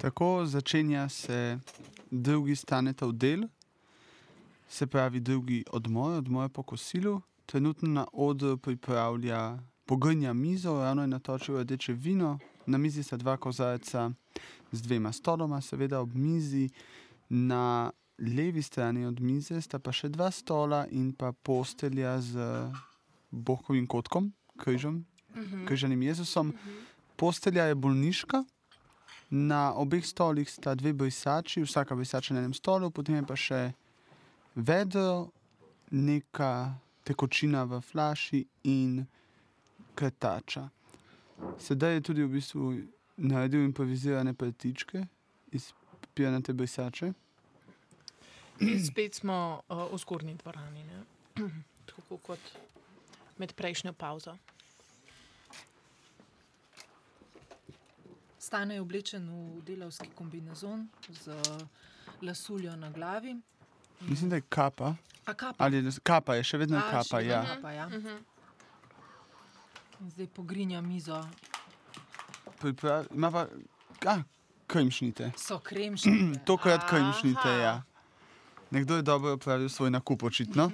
Tako začenja se drugi stanetov del, se pravi drugi odmor, odmor po kosilu. Trenutno na odru pripravlja pogrinja mizo, ravno je natočil rdeče vino, na mizi sta dva kozarca z dvema stoloma, seveda ob mizi. Na levi strani od mize sta pa še dva stola in pa postelja z bokovim kotkom, križem, križanim Jezusom. Postelja je bolniška, na obeh stolih sta dve brisači, vsaka brisača na enem stolu, potem je pa še vedro, neka tekočina v flaši in krtača. Sedaj je tudi v bistvu naredil improvizirane prtičke iz papirnate brisače. Spet smo uh, v zgornji dvorani, tako kot med prejšnjo pauzo. Stane je oblečen v delavski kombinezon z lasuljo na glavi. Mislim, da je kapa. A kapa? Ali je kapa, je še vedno A, kapa, še ja. vedno Kapa, ja. In zdaj pogrinja mizo. Pripra ima pa, a, kremšnite. So kremšnite. Tokrat kremšnite, Aha. ja. Nekdo je dobro opravil svoj nakup, očitno.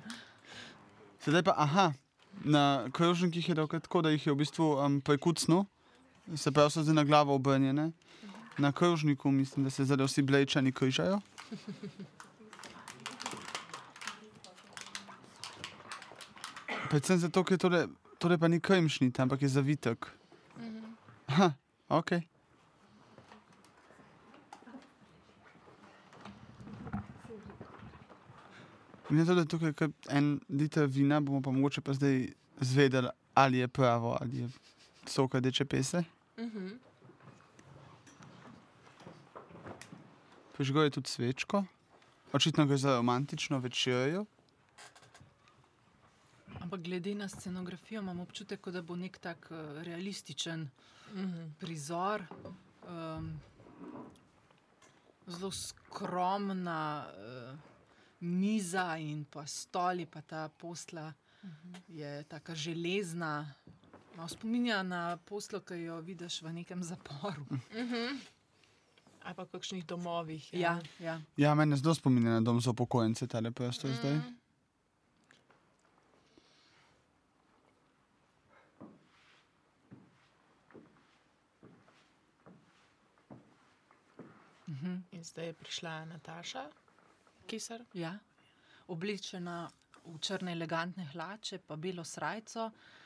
Sedaj pa, aha, na krožnikih je tako, da jih je v bistvu um, prekucnil, se pravi, so zdaj na glavo obrnjene. Na krožniku mislim, da se zdaj vsi blečani križajo. Predvsem zato, ker tole, tole pa ni kremšnita, ampak je zavitek. Aha, ok. Na to, da je tukaj en liter vina, bomo pa mogoče pa zdaj zvedeli, ali je pravo, ali je sok rdeče pese. Prižgal je tudi svečko, očitno gre za romantično večerjo. Ampak glede na scenografijo imam občutek, kot da bo nek tak uh, realističen prizor. Um, zelo skromna uh, miza in pa stoli, pa ta posla je tako železna. Malo spominja na poslo, ki jo vidiš v nekem zaporu. Ali pa v kakšnih domovih. Ja, ja. Ja, meni zelo spominja na dom za upokojence, tale prostor zdaj. In zdaj je prišla Nataša, Kisar. Ja. Oblečena v črne elegantne hlače, pa belo srajco um,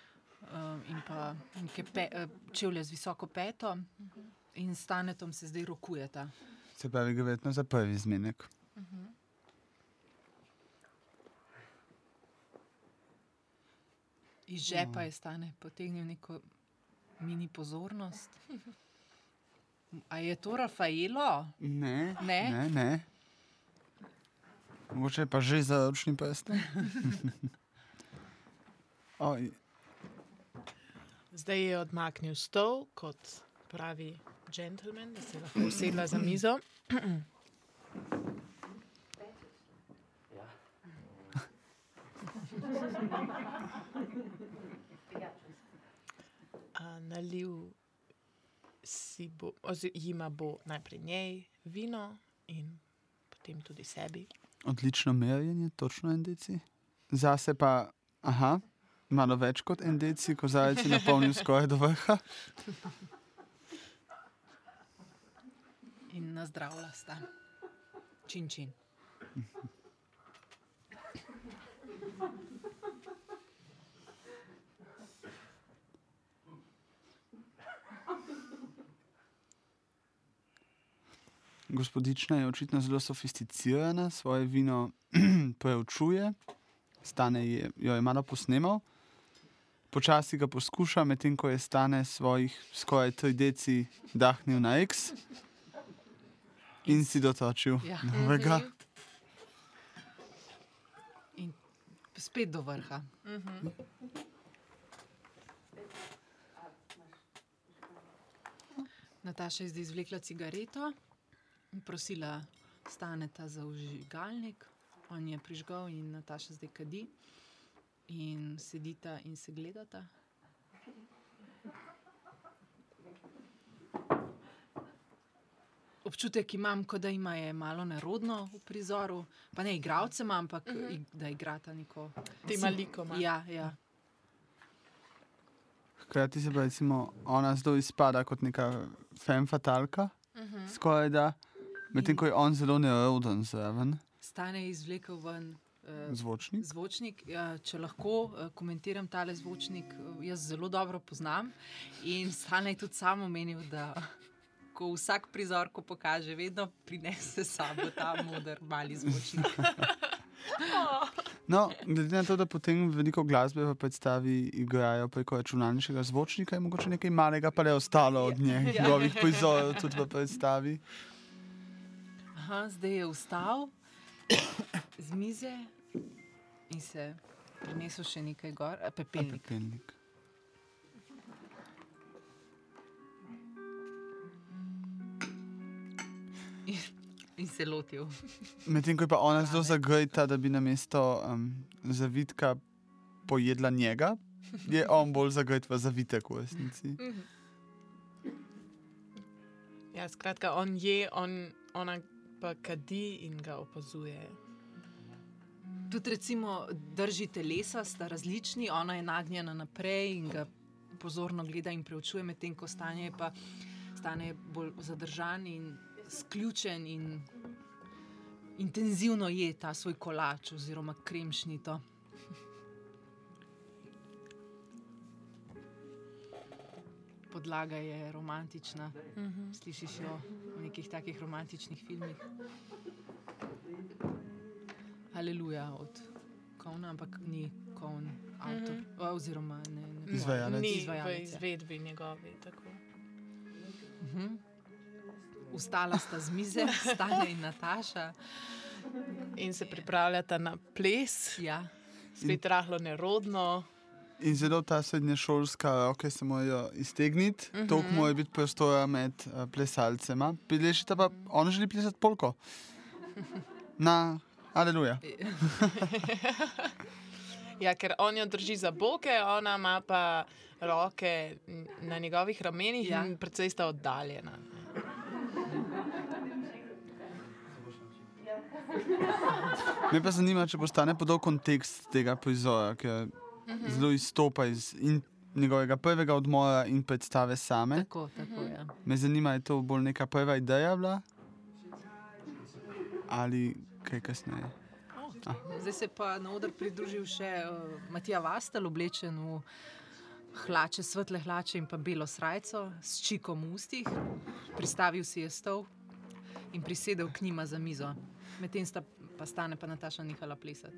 in pa neke pe, eh, čevlje z visoko peto. In s Tanetom se zdaj rokujeta. Se pravi, gre verjetno za prvi zmenek. Iz žepa je Stane potegnil neko mini pozornost. A je to Rafaelo? Ne, Ne? ne, ne. Mogoče pa že za ročni prst. Zdaj je odmaknil stol kot pravi gentleman, da se lahko usedla za mizo. A, nalil si bo, oziroma bo najprej njej vino in potem tudi sebi. odlično merjenje, točno en deci. Zase pa, aha, malo več kot en deci, kozarec je napolnil skoraj do vrha. In nazdravlja sta. Čin čin. Gospodična je očitno zelo sofisticirana, svoje vino preučuje, stane je, jo je malo posnemal. Počasi ga poskuša, medtem ko je stane svojih skoraj 3 deci dahnil na X in si dotočil Ja. novega. In spet do vrha. Nataša je zdaj izvlekla cigareto in prosila Staneta za vžigalnik. On je prižgal in Nataša zdaj kadi. In sedita in se gledata. občutek imam, da ima je malo nerodno v prizoru. Pa ne igravcem, ampak uh -huh. da igrata neko. Tema likoma. Ja, ja. Hkrati se pa recimo ona zelo izpada kot neka fem fatalka, uh -huh. skoraj da, medtem ko je on zelo neroden zraven. Stane izvlekel ven. Uh, Zvočnik. zvočnik ja, če lahko uh, komentiram tale zvočnik, uh, jaz zelo dobro poznam. In stane je tudi samo menil, da ko vsak prizor, ko pokaže, vedno prinese sabo ta moder mali zvočnik. No, glede na to, da potem veliko glasbe v predstavi igrajo preko računalniškega zvočnika, je mogoče nekaj malega pa le ostalo od Ja. njegovih prizorov tudi v predstavi. Aha, zdaj je vstal z mize in se prinesel še nekaj gor, a, A pepelnik. pepelnik. In se lotil. Medtem ko je pa ona zelo zagreta, da bi na mesto um, zavitka pojedla njega, je on bolj zagret v zavitek v resnici. Ja, skratka, on je, on, ona pa kadi in ga opazuje. Tudi recimo drži telesa, sta različni, ona je nagnjena naprej in ga pozorno gleda in preučuje, medtem ko stanje je pa stane bolj zadržan in sključen in intenzivno je ta svoj kolač oziroma kremšnito. Podlaga je romantična, Mhm. slišiš jo v nekih takih romantičnih filmih. Aleluja od Kovna, ampak ni Kovn avtor, Mhm. o, oziroma ne. ne Izvajalec. Ni v Izvajalec, ja. izvedbi njegovi. Tako. Mhm. Vstala sta z mize, Stane in Nataša. In se pripravljata na ples, Ja. spet rahlo nerodno. In zelo ta srednješolska roke se morajo iztegniti, uh -huh. toliko Mhm. mora biti prostora med uh, plesalcema. Plešite pa, on želi plesati polko. Na, aleluja. Ja, ker on jo drži za boke, ona ima pa roke na njegovih ramenih Ja. in precej sta oddaljena. Me pa zanima, če postane podal kontekst tega prizora, ker uh -huh. zelo izstopa iz in njegovega prvega odmora in predstave same. Tako, tako je. Ja. Me zanima, je to bolj neka prva ideja bila ali kaj kasneje. Zdaj se pa na oder pridružil še uh, Matija Vastel, oblečen v hlače, svetle hlače in pa belo srajco s čikom v ustih. Pristavil si je stol in prisedel k njima za mizo. Medtem sta pa stane pa Nataša nehala plesati.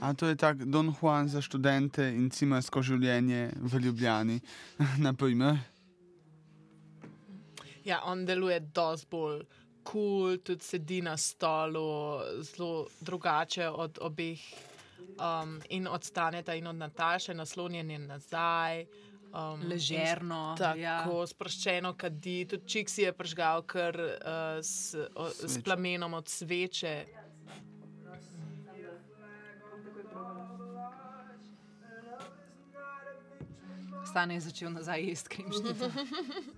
A to je tak Don Juan za študente in cimersko življenje v Ljubljani. naprimer. Ja, on deluje dosti bolj cool, tudi sedi na stolu, zelo drugače od obeh. Um, in od Staneta in od Nataše, naslonjen je nazaj. Um, Ležerno. Tako ja. sproščeno kadi, tudi čik si je pržgal kar uh, s, o, s plamenom od sveče. Stane je začel nazaj jesti kremšnito.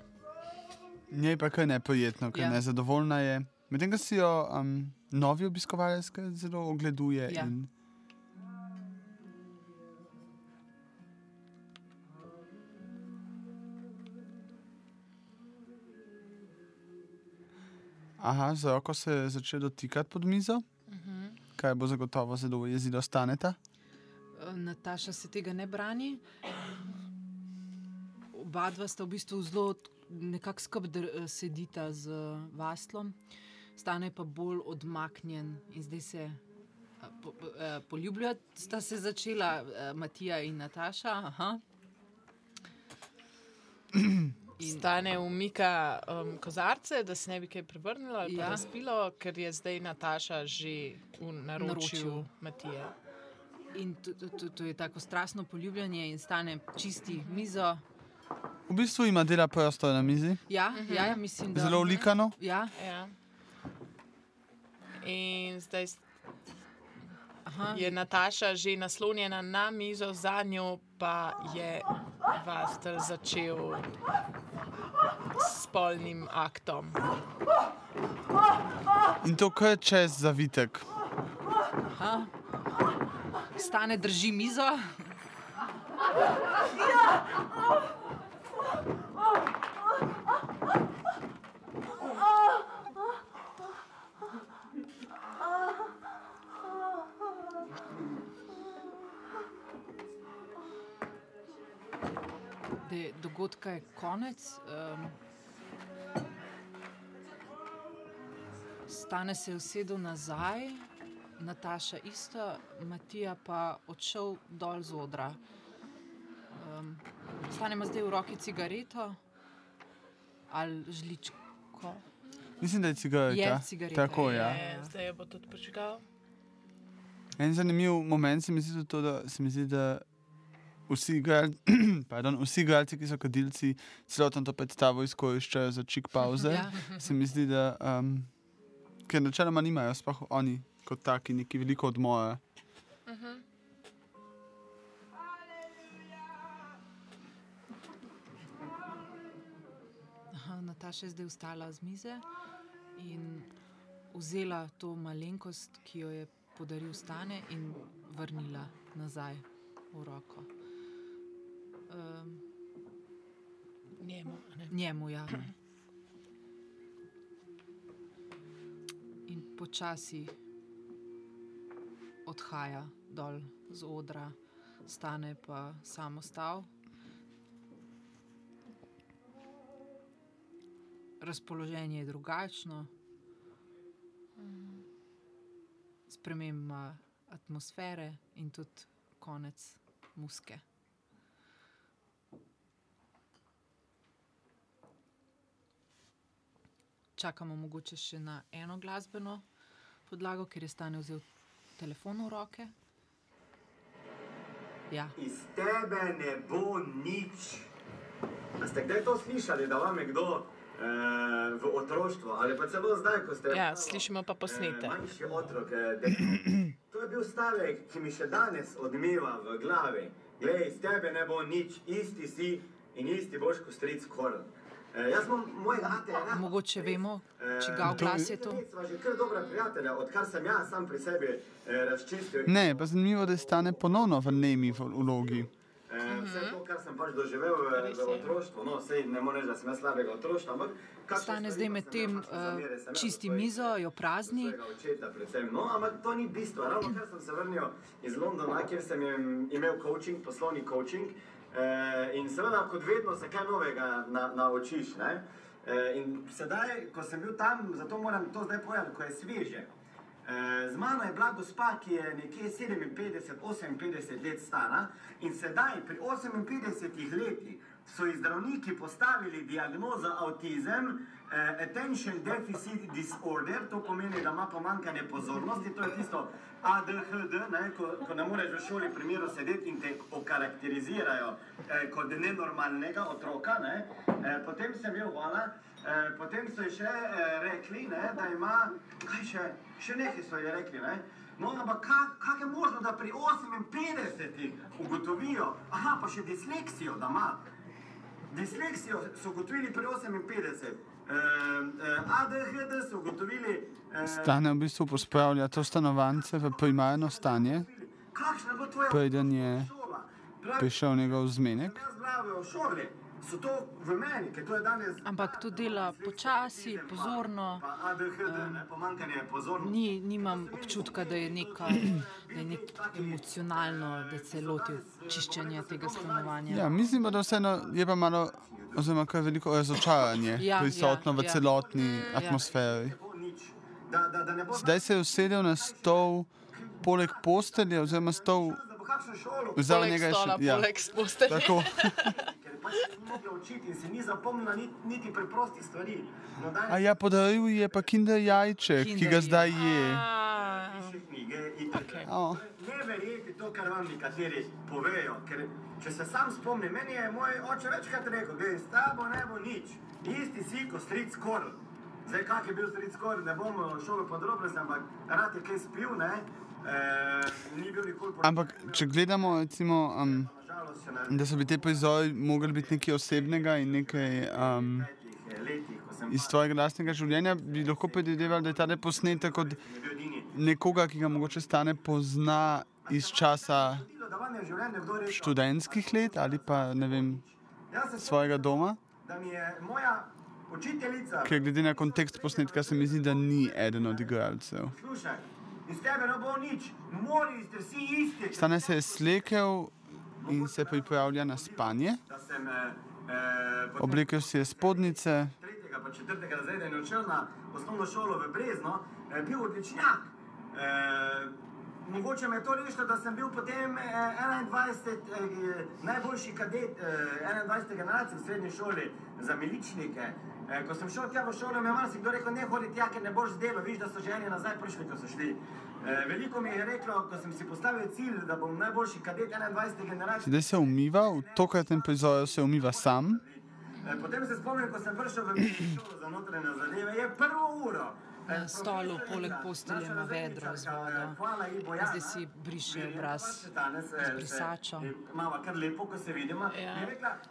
Njej pa kar neprijetno, ker Ja. ja. nezadovoljna je. Medtem ko si jo um, novi obiskovalec zelo ogleduje. Ja. In... Aha, z roko se je začel dotikati pod mizo, Uh -huh. kar bo zagotovo zelo jezilo staneta. Eh, Nataša se tega ne brani. Oba dva sta v bistvu zelo nekako skupaj eh, sedita z Vaslom, stane pa bolj odmaknjen in zdaj se eh, po, po, eh, poljubljati. Sta se začela eh, Matija in Nataša. Aha. In, Stane umika um, kozarce, da se ne bi kaj prevrnilo ali Ja. razpilo, ker je zdaj Nataša že v naročju Naročju. Matije. in to, to, to, to je tako strastno poljubljanje in stane čisti mizo. V bistvu ima dela prostor na mizi, Ja, -huh. ja, ja mislim, da zelo ulikano. Ja, Ja. In zdaj aha, je Nataša že naslonjena na mizo, za njo pa je Vastel začel s spolnim aktom. In to kar čez zavitek. Aha. Stane drži mizo. Dej, dogodka je konec. Um, Stane se je usedel nazaj, Nataša isto, Matija pa odšel dol z odra. Um, Stane ima zdaj v roki cigareto ali žličko. Mislim, da je cigareta. Je cigareta, Tako, je. ja. E, zdaj jo bo tudi prižigal. En zanimiv moment se mi zdi tudi to, da se mi zdi, da vsi igralci, pardon, vsi igralci, ki so kadilci, celotno to predstavo izkoriščajo za čik pauze. Ja. Se mi zdi, da um, ker načeloma nimajo, sploh oni kot taki, neki veliko odmora. Aha, Nataša je zdaj vstala z mize in vzela to malenkost, ki jo je podaril Stane, in vrnila nazaj v roko. Um, Njemu. ne. njemu, ja. In počasi odhaja dol z odra, stane pa samo stal. Razpoloženje je drugačno, sprememba atmosfere in tudi konec muske. Čakamo mogoče še na eno glasbeno podlago, ker je stane vzel telefon v roke. Ja, Iz tebe ne bo nič. A ste kdaj to slišali, da vam je kdo eh, v otroštvu ali pa celo zdaj, ko ste Ja, slišimo pa posnete. Eh, manjši otrok, eh. To je bil stavek, ki mi še danes odmeva v glavi. Glej, iz tebe ne bo nič, isti si in isti boš kot stric Korn. Eh, jaz imam mojega ate. ena- mogoče vemo, Eh, čigav glas je to. Sva že kar dobra prijatelja, odkar sem jaz sam pri sebi razčistil. Ne, pa zanimivo, da stane ponovno v nemi v vlogi. Eh, Vse to, kar sem pač doživel Res v je. otroštvu, no, sej ne morem reči, da sem jaz slabega otroštva, ampak Stane zdaj med tem uh, čisti mizo, jo prazni. očeta predvsem. No, ampak to ni bistvo. Ravno kar sem se vrnil iz Londona, kjer sem im- imel coaching, poslovni coaching. Eh, in seveda, kot vedno, se kaj novega na, naučiš. Ne? Eh, in sedaj, ko sem bil tam, zato moram to zdaj povedati, ko je sveže. Eh, Z mano je bila gospa, ki je nekje 57-58 let stara in sedaj, pri 58 letih, so ji zdravniki postavili diagnozo avtizem, eh, attention deficit disorder, to pomeni, da ima pomankanje pozornosti, to je tisto ADHD, ne, ko, ko ne moreš v šoli primeru sedeti in te okarakterizirajo eh, kot nenormalnega otroka. Ne. Eh, potem sem bil hvala. Eh, potem so ji še eh, rekli, ne, da ima, kaj še, še nekaj so ji rekli. Ne. No, ampak ka- kako je možno, da pri 58 ugotovijo, aha, pa še disleksijo, da ima. Disleksijo so ugotovili pri 58, eh, eh, ADHD so ugotovili. Eh, Stane v bistvu pospravlja to stanovanje v primarno stanje, preden je prišel njegov zmenek. jaz glavijo v šoli, so to v meni, ker to je danes. Ampak to dela počasi, pozorno. Pozornosti. Ni, nimam občutka, da je, neka, da je nek emocionalno, da se je lotil čiščenja tega stanovanja. Ja, mislim, da vseeno je pa malo, oziroma kar veliko razočaranje Ja, prisotno ja, v ja. celotni atmosferi. Da ne bo Zdaj se je usedel na stol poleg postelje, oziroma stol za njega je še. Ja, poleg postelje. tako. mogla učiti in se ni zapomnila niti, niti preprostih stvari. No, danes A ja, podaril je pa kinder jajček, ki Kinder ga je. zdaj je. Piše knjige in Okej. O, Ne verjeti to, kar vam nekateri povejo. Ker, če se sam spomnim, meni je moj oče večkrat rekel, da s tabo ne bo nič, isti si kot stric Korl. Zdaj, kak je bil stric Korl, ne bom šel v podrobnosti, ampak rad je kaj spil, ne? E, ni bil nikoli po Ampak, če gledamo, recimo, um, da so bi te prizori mogli biti nekaj osebnega in nekaj um, iz tvojega lastnega življenja, bi lahko predvideval, da je ta posnetek od edini. nekoga, ki ga mogoče stane pozna iz časa študentskih let ali pa ne vem, svojega doma, ker glede na kontekst posnetka se mi zdi, da ni eden od igralcev. Stane se je slekel in se pripravlja na spanje. Oblekel si je spodnice, četrtega razreda in odšel na osnovno šolo v Brezno, eh, bil odličnjak. Eh, mogoče me je to rešilo, da sem bil potem eh, 21, eh, najboljši kadet eh, 21. generacije v srednji šoli za miličnike. Eh, ko sem šel tja v šolo, mi je marsikdo rekel, ne hodi tja, ker ne boš zdelo, vidiš, da so že eni nazaj prišli, ko so šli. Eh, veliko mi je reklo, ko sem si postavil cilj, da bom najboljši kadet 21. generacije. zdaj se umiva, v tokratnem prizoru se umiva sam. Eh, Potem se spomnim, ko sem prišel v šolo za notranje zadeve, je prvo uro. Na stolu poleg postelje ima vedro z vodo. Zdaj si briše obraz "Pa še danes, eh, z brisačo." Ja,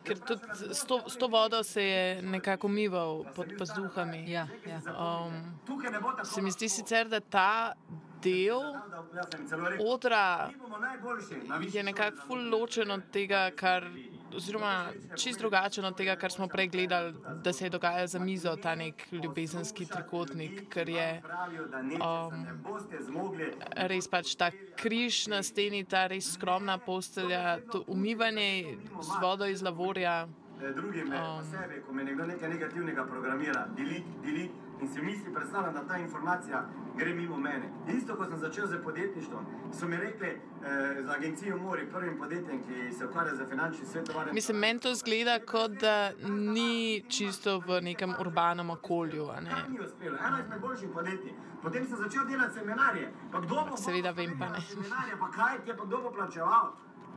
Ker "Je tudi s to, s to vodo se je nekako umival pod pazduhami. Ja, ja. Um, se mi zdi lahko." sicer, da ta del odra "Mi bomo najboljši na višji je nekako ful ločen od tega, kar, oziroma čist drugačen od tega, kar smo prej gledali, da se je dogajalo za mizo, ta nek ljubezenski trikotnik, ker je um, res pač ta križ na steni, ta res skromna postelja, to umivanje z vodo iz lavorja. eh, drugim, um, pa sebi, ko me nekdo nekaj negativnega programira, deliti, deliti in si misli, predstavljam, da ta informacija gre mimo mene. Isto, ko sem začel z podjetništvom, so mi rekli eh, z agencijo Mori, prvim podjetjem, ki se ukvarja z finančnim svetovanjem. Mislim, meni to zgleda, kot da ni čisto v nekem urbanem okolju. a ne. Kaj mi je uspelo? Eno izmed boljših podjetij. Potem sem začel delati seminarje. Pa kdo bo Seveda vem, pa ne. Seminarje, pa kaj ti je, pa kdo bo plačeval?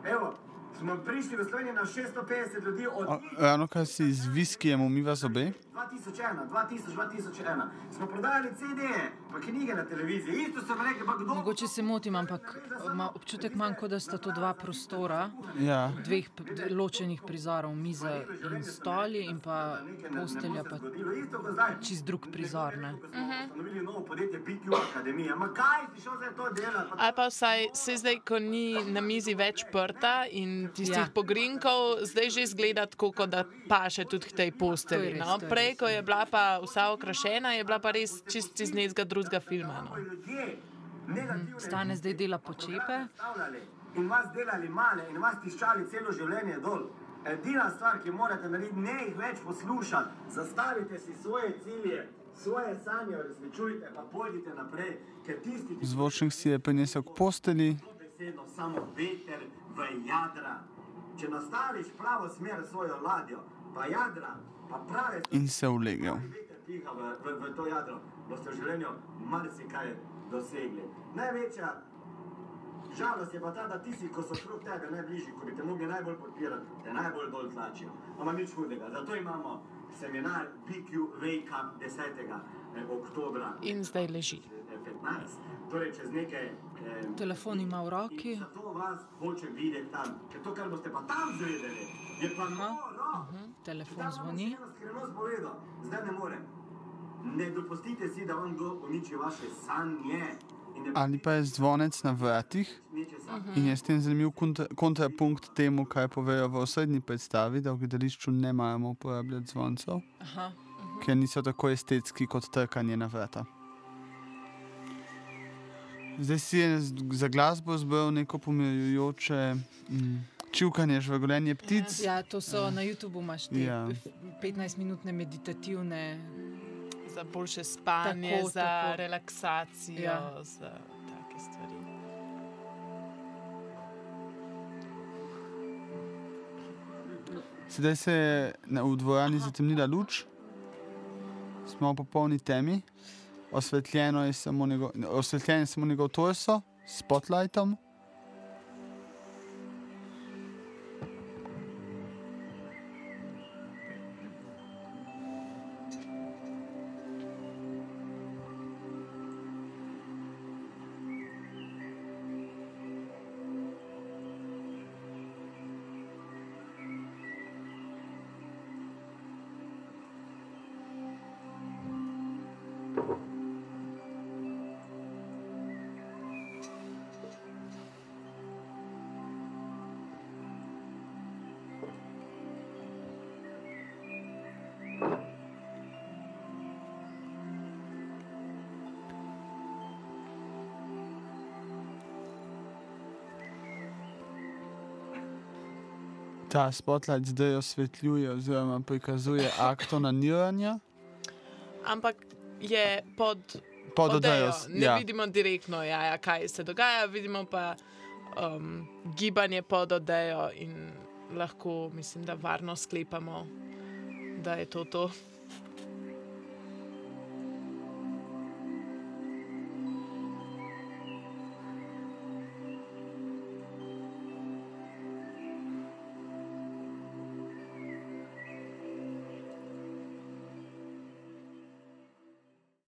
Evo, smo prišli v Slovenijo na 650 ljudi od O, Ravno kar si z viskijem umiva zobe. 2001, 2000, 2001. Smo prodajali CD-je, pa knjige na televiziji. Isto so rekli, pa kdo Mogoče se motim, ampak ma, občutek imam, kot da sta to dva prostora, Ja. dveh ločenih prizorov, miza in stoli in pa postelja, pa čist drug prizor. Ne? Ko smo ustanovili novo podjetje BQ Akademija. Ma kaj si šel za to delati? Pa Ali pa vsaj se zdaj, ko ni na mizi več prta in tistih Ja. pogrinkov, zdaj že zgleda tako, kot da paše tudi k tej res, No? je Prej, ko je bila pa vsa okrašena, je bila pa res čist iz nekega drugega filma. No? negativne Stane zdaj dela počepe. in vas delali male in vas tiščali celo življenje dol. Edina stvar, ki morate narediti, ne jih več poslušati, zastavite si svoje cilje, svoje sanje uresničujte, pa pojdite naprej, ker tisti, Zvočnik si je prinesel k posteli, besedo samo veter v jadra. Če nastaviš pravo smer svojo ladjo, pa jadra, in se ulegel. piha v, v, v to jadro, boste v življenju marsikaj dosegli. Največja žalost je pa ta, da tisti, ko so okrog tebe najbližji, ko bi te mogli najbolj podpirati, te najbolj dol tlačijo. Ampak nič hudega. Zato imamo seminar BQ Wake Up 10. oktobra In zdaj leži. eh, 15. Torej čez nekaj eh, Telefon ima v roki. Zato vas hočem videti tam. Ker to, kar boste pa tam zvedeli, je pa noro. Telefon zvoni. Skrivnost povedal, zdaj ne morem. Ne dopustite si, da vam kdo uniči vaše sanje. Ali pa je zvonec na vratih nečesa. in je s tem zanimiv kontra, kontrapunkt temu, kaj povejo v osrednji predstavi, da v gledališču ne maramo uporabljati zvoncev, Aha. ker niso tako estetski kot trkanje na vrata. Zdaj si je za glasbo zbral neko pomirjujoče mm, čivkanje žvrgoljenje ptic. Ja, to so na YouTubu imaš te Ja. 15-minutne meditativne. Za boljše spanje, Tako, za tako. relaksacijo, Ja. ja. za take stvari. Sedaj se je na- v dvorani zatemnila luč, smo v popolni temi, osvetljeno je samo njegov, osvetljen je samo njegov torso s spotlightom. Ta spotlight zdaj osvetljuje oziroma prikazuje akt onaniranja. Ampak je pod Pod odejo. odejo. Ne Ja. vidimo direktno, ja, ja, kaj se dogaja, vidimo pa um, gibanje pod odejo in lahko, mislim, da varno sklepamo, da je to to.